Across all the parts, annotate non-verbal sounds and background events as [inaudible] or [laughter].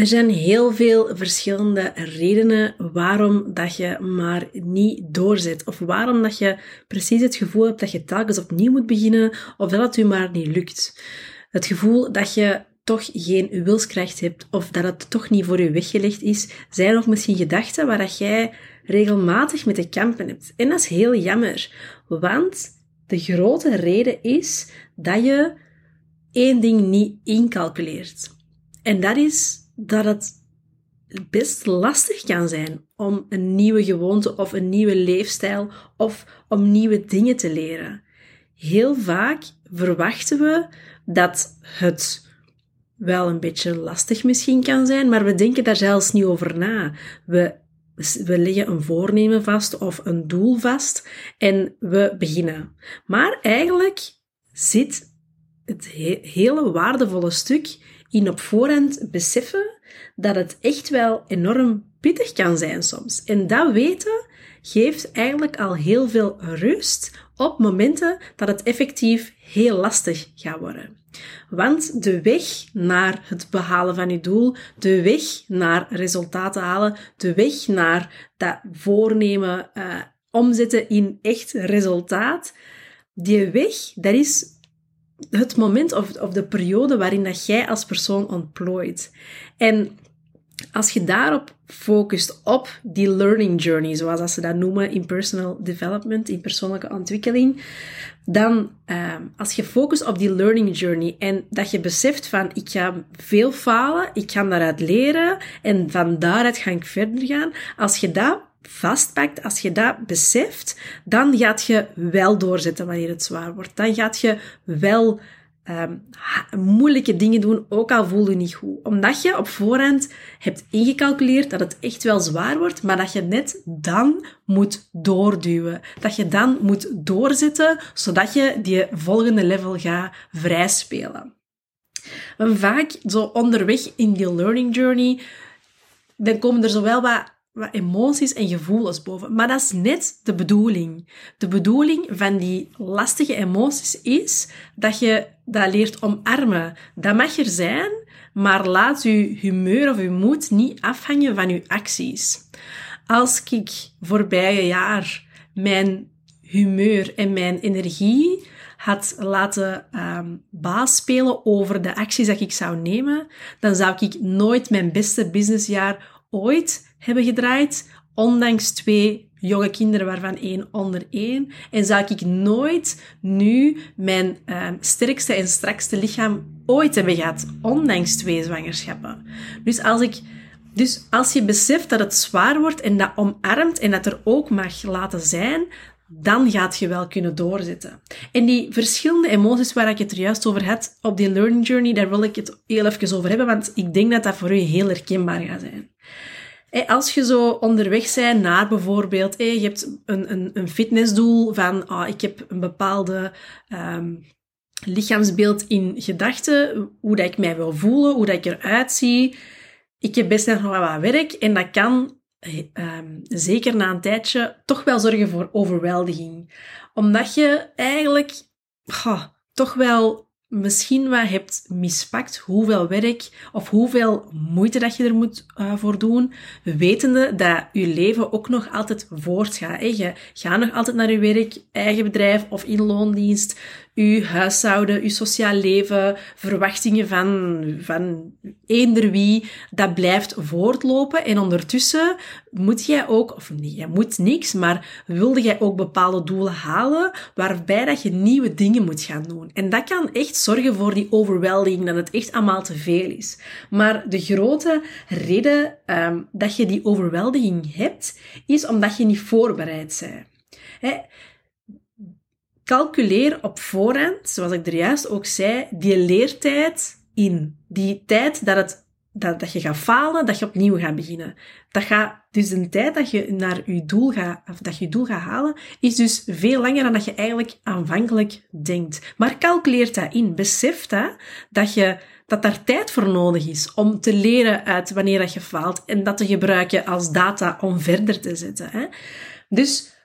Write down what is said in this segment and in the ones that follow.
Er zijn heel veel verschillende redenen waarom dat je maar niet doorzet. Of waarom dat je precies het gevoel hebt dat je telkens opnieuw moet beginnen, of dat het u maar niet lukt. Het gevoel dat je toch geen wilskracht hebt, of dat het toch niet voor je weggelegd is, zijn nog misschien gedachten waar dat jij regelmatig met te kampen hebt. En dat is heel jammer, want de grote reden is dat je één ding niet incalculeert. En dat is dat het best lastig kan zijn om een nieuwe gewoonte of een nieuwe leefstijl of om nieuwe dingen te leren. Heel vaak verwachten we dat het wel een beetje lastig misschien kan zijn, maar we denken daar zelfs niet over na. We, we leggen een voornemen vast of een doel vast en we beginnen. Maar eigenlijk zit het hele waardevolle stuk in op voorhand beseffen dat het echt wel enorm pittig kan zijn soms. En dat weten geeft eigenlijk al heel veel rust op momenten dat het effectief heel lastig gaat worden. Want de weg naar het behalen van je doel, de weg naar resultaten halen, de weg naar dat voornemen uh, omzetten in echt resultaat, die weg, dat is het moment of, of de periode waarin dat jij als persoon ontplooit. En als je daarop focust op die learning journey, zoals ze dat noemen in personal development, in persoonlijke ontwikkeling, dan uh, als je focust op die learning journey en dat je beseft van ik ga veel falen, ik ga daaruit leren en van daaruit ga ik verder gaan, als je dat vastpakt, als je dat beseft, dan gaat je wel doorzetten wanneer het zwaar wordt. Dan gaat je wel um, moeilijke dingen doen, ook al voel je niet goed. Omdat je op voorhand hebt ingecalculeerd dat het echt wel zwaar wordt, maar dat je net dan moet doorduwen. Dat je dan moet doorzetten, zodat je die volgende level gaat vrijspelen. En vaak zo onderweg in die learning journey, dan komen er zowel wat wat emoties en gevoelens boven. Maar dat is net de bedoeling. De bedoeling van die lastige emoties is dat je dat leert omarmen. Dat mag er zijn, maar laat je humeur of je moed niet afhangen van je acties. Als ik voorbije jaar mijn humeur en mijn energie had laten um, baas spelen over de acties dat ik zou nemen, dan zou ik nooit mijn beste businessjaar ooit hebben gedraaid, ondanks twee jonge kinderen waarvan één onder één. En zou ik nooit nu mijn uh, sterkste en strakste lichaam ooit hebben gehad, ondanks twee zwangerschappen. Dus als ik dus als je beseft dat het zwaar wordt en dat omarmt en dat er ook mag laten zijn, dan gaat je wel kunnen doorzetten. En die verschillende emoties waar ik het er juist over had op die learning journey, daar wil ik het heel even over hebben, want ik denk dat dat voor u heel herkenbaar gaat zijn. Als je zo onderweg bent naar bijvoorbeeld, je hebt een, een, een fitnessdoel van, ah, ik heb een bepaalde um, lichaamsbeeld in gedachten, hoe dat ik mij wil voelen, hoe dat ik eruit zie. Ik heb best nog wat werk en dat kan um, zeker na een tijdje toch wel zorgen voor overweldiging. Omdat je eigenlijk toch wel misschien wat hebt mispakt hoeveel werk of hoeveel moeite dat je er moet uh, voor doen, wetende dat je leven ook nog altijd voortgaat. Hè? Je nog altijd naar je werk, eigen bedrijf of in loondienst uw huishouden, uw sociaal leven, verwachtingen van, van eender wie, dat blijft voortlopen. En ondertussen moet jij ook, of nee, jij moet niks, maar wilde jij ook bepaalde doelen halen, waarbij dat je nieuwe dingen moet gaan doen. En dat kan echt zorgen voor die overweldiging, dat het echt allemaal te veel is. Maar de grote reden um, dat je die overweldiging hebt, is omdat je niet voorbereid bent. Calculeer op voorhand, zoals ik er juist ook zei, die leertijd in. Die tijd dat, het, dat, dat je gaat falen, dat je opnieuw gaat beginnen. Dat gaat, dus de tijd dat je naar je doel gaat, of dat je doel gaat halen, is dus veel langer dan dat je eigenlijk aanvankelijk denkt. Maar calculeer dat in. Besef dat, dat je, dat daar tijd voor nodig is om te leren uit wanneer dat je faalt en dat te gebruiken als data om verder te zetten. Hè? Dus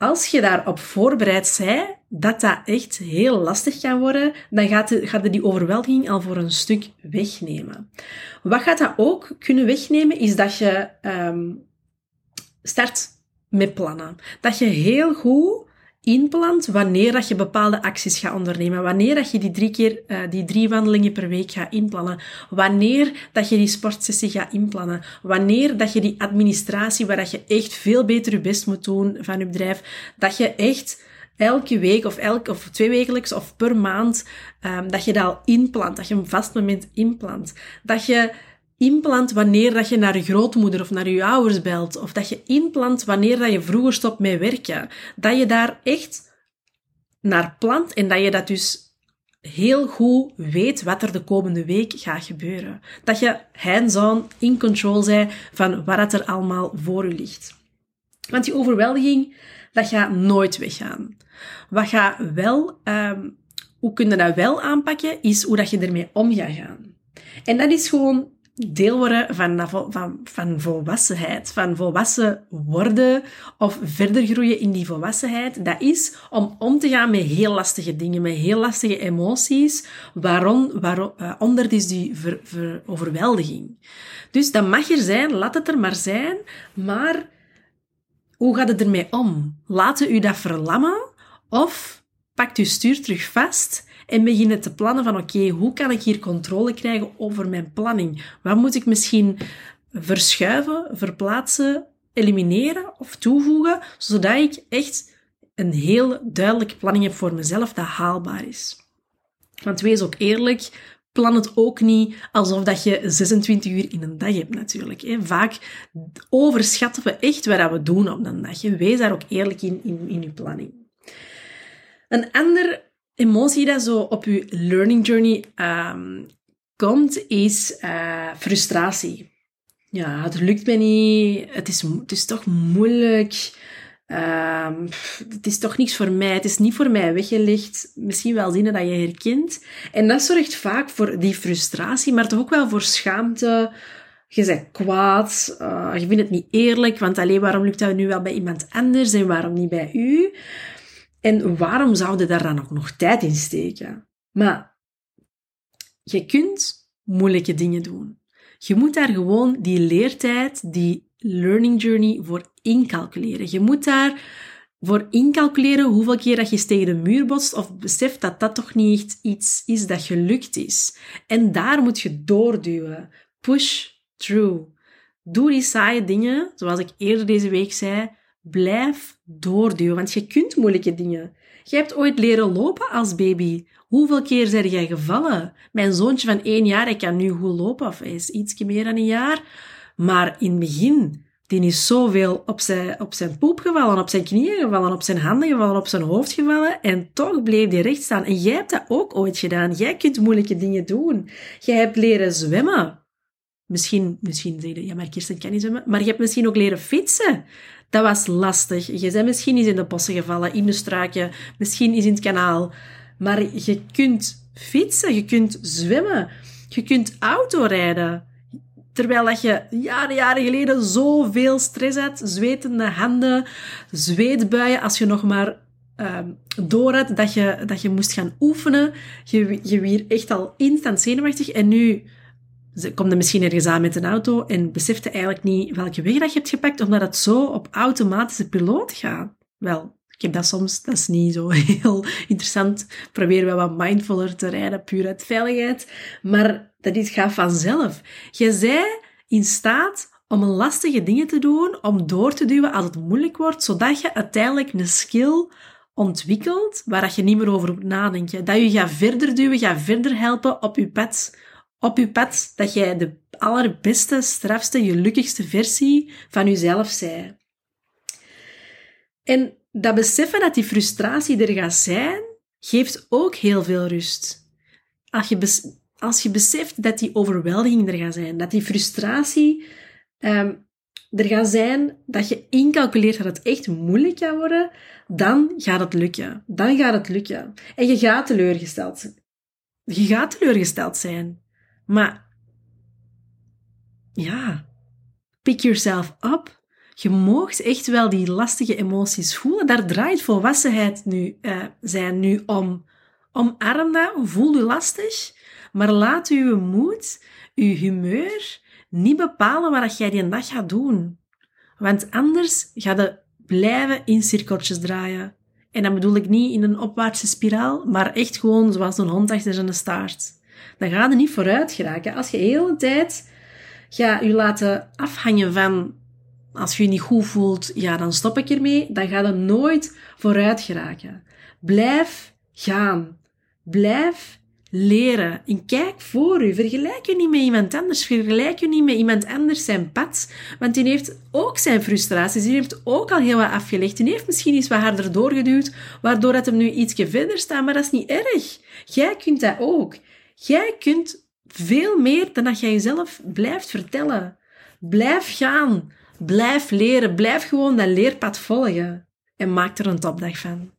als je daarop voorbereid bent, dat dat echt heel lastig kan worden, dan gaat, de, gaat die overweldiging al voor een stuk wegnemen. Wat gaat dat ook kunnen wegnemen, is dat je um, start met plannen. Dat je heel goed inplant wanneer dat je bepaalde acties gaat ondernemen. Wanneer dat je die drie keer, uh, die drie wandelingen per week gaat inplannen. Wanneer dat je die sportsessie gaat inplannen. Wanneer dat je die administratie, waar dat je echt veel beter je best moet doen van je bedrijf, dat je echt elke week of, elke, of twee wekelijks of per maand, um, dat je dat al inplant. Dat je een vast moment inplant. Dat je inplant wanneer dat je naar je grootmoeder of naar je ouders belt. Of dat je inplant wanneer dat je vroeger stopt met werken. Dat je daar echt naar plant en dat je dat dus heel goed weet wat er de komende week gaat gebeuren. Dat je hands-on in control bent van wat er allemaal voor je ligt. Want die overweldiging, dat gaat nooit weggaan. Wat gaat wel, um, hoe kun je dat wel aanpakken, is hoe dat je ermee om gaat gaan. En dat is gewoon deel worden van, van, van volwassenheid, van volwassen worden of verder groeien in die volwassenheid. Dat is om om te gaan met heel lastige dingen, met heel lastige emoties, waarom, waarom, uh, onder is die ver, ver, overweldiging. Dus dat mag er zijn, laat het er maar zijn, maar hoe gaat het ermee om? Laten u dat verlammen of pakt u stuur terug vast en beginnen te plannen van oké, hoe kan ik hier controle krijgen over mijn planning? Wat moet ik misschien verschuiven, verplaatsen, elimineren of toevoegen, zodat ik echt een heel duidelijke planning heb voor mezelf dat haalbaar is. Want wees ook eerlijk, plan het ook niet alsof dat je 26 uur in een dag hebt natuurlijk. Vaak overschatten we echt wat we doen op een dag. Wees daar ook eerlijk in, in, in je planning. Een ander emotie dat zo op je learning journey um, komt, is uh, frustratie. Ja, het lukt me niet. Het is, het is toch moeilijk. Um, het is toch niks voor mij. Het is niet voor mij weggelegd. Misschien wel zinnen dat je herkent. En dat zorgt vaak voor die frustratie, maar toch ook wel voor schaamte. Je bent kwaad. Uh, je vindt het niet eerlijk, want alleen waarom lukt dat nu wel bij iemand anders en waarom niet bij u? En waarom zouden daar dan ook nog tijd in steken? Maar je kunt moeilijke dingen doen. Je moet daar gewoon die leertijd, die learning journey voor incalculeren. Je moet daar voor incalculeren hoeveel keer dat je tegen de muur botst of beseft dat dat toch niet echt iets is dat gelukt is. En daar moet je doorduwen. Push through. Doe die saaie dingen, zoals ik eerder deze week zei, Blijf doorduwen, want je kunt moeilijke dingen. Je hebt ooit leren lopen als baby. Hoeveel keer zijn jij gevallen? Mijn zoontje van één jaar, hij kan nu goed lopen, of hij is iets meer dan een jaar. Maar in het begin, die is zoveel op zijn, op zijn poep gevallen, op zijn knieën gevallen, op zijn handen gevallen, op zijn hoofd gevallen. En toch bleef hij recht staan. En jij hebt dat ook ooit gedaan. Jij kunt moeilijke dingen doen. Jij hebt leren zwemmen. Misschien, misschien zeg je, ja, maar Kirsten kan niet zwemmen. Maar je hebt misschien ook leren fietsen. Dat was lastig. Je bent misschien eens in de bossen gevallen, in de struiken, misschien eens in het kanaal. Maar je kunt fietsen, je kunt zwemmen, je kunt autorijden. Terwijl dat je jaren, jaren geleden zoveel stress had, zwetende handen, zweetbuien, als je nog maar uh, door had dat je, dat je moest gaan oefenen. Je, je weer echt al instant zenuwachtig en nu ze komt er misschien ergens aan met een auto en besefte eigenlijk niet welke weg dat je hebt gepakt, omdat het zo op automatische piloot gaat. Wel, ik heb dat soms, dat is niet zo [laughs] heel interessant. Probeer wel wat mindfuller te rijden, puur uit veiligheid. Maar dat is, gaat vanzelf. Je zij in staat om lastige dingen te doen, om door te duwen als het moeilijk wordt, zodat je uiteindelijk een skill ontwikkelt waar je niet meer over moet nadenken. Dat je gaat verder duwen, gaat verder helpen op je pad op je pad dat jij de allerbeste, strafste, gelukkigste versie van jezelf zij. En dat beseffen dat die frustratie er gaat zijn, geeft ook heel veel rust. Als je, als je beseft dat die overweldiging er gaat zijn, dat die frustratie um, er gaat zijn, dat je incalculeert dat het echt moeilijk gaat worden, dan gaat het lukken. Dan gaat het lukken. En je gaat teleurgesteld Je gaat teleurgesteld zijn. Maar ja, pick yourself up. Je moogt echt wel die lastige emoties voelen. Daar draait volwassenheid nu, uh, zijn nu om. Omarm dat, voel je lastig, maar laat uw moed, uw humeur niet bepalen wat jij die dag gaat doen. Want anders ga je blijven in cirkeltjes draaien. En dan bedoel ik niet in een opwaartse spiraal, maar echt gewoon zoals een hond achter zijn staart. Dan ga je niet vooruit geraken. Als je de hele tijd ga je laten afhangen van als je je niet goed voelt, ja, dan stop ik ermee. Dan ga je nooit vooruit geraken. Blijf gaan. Blijf leren. En kijk voor u. Vergelijk je niet met iemand anders. Vergelijk je niet met iemand anders zijn pad. Want die heeft ook zijn frustraties. Die heeft ook al heel wat afgelegd. Die heeft misschien iets wat harder doorgeduwd, waardoor het hem nu ietsje verder staat. Maar dat is niet erg. Jij kunt dat ook. Jij kunt veel meer dan dat jij jezelf blijft vertellen. Blijf gaan. Blijf leren. Blijf gewoon dat leerpad volgen. En maak er een topdag van.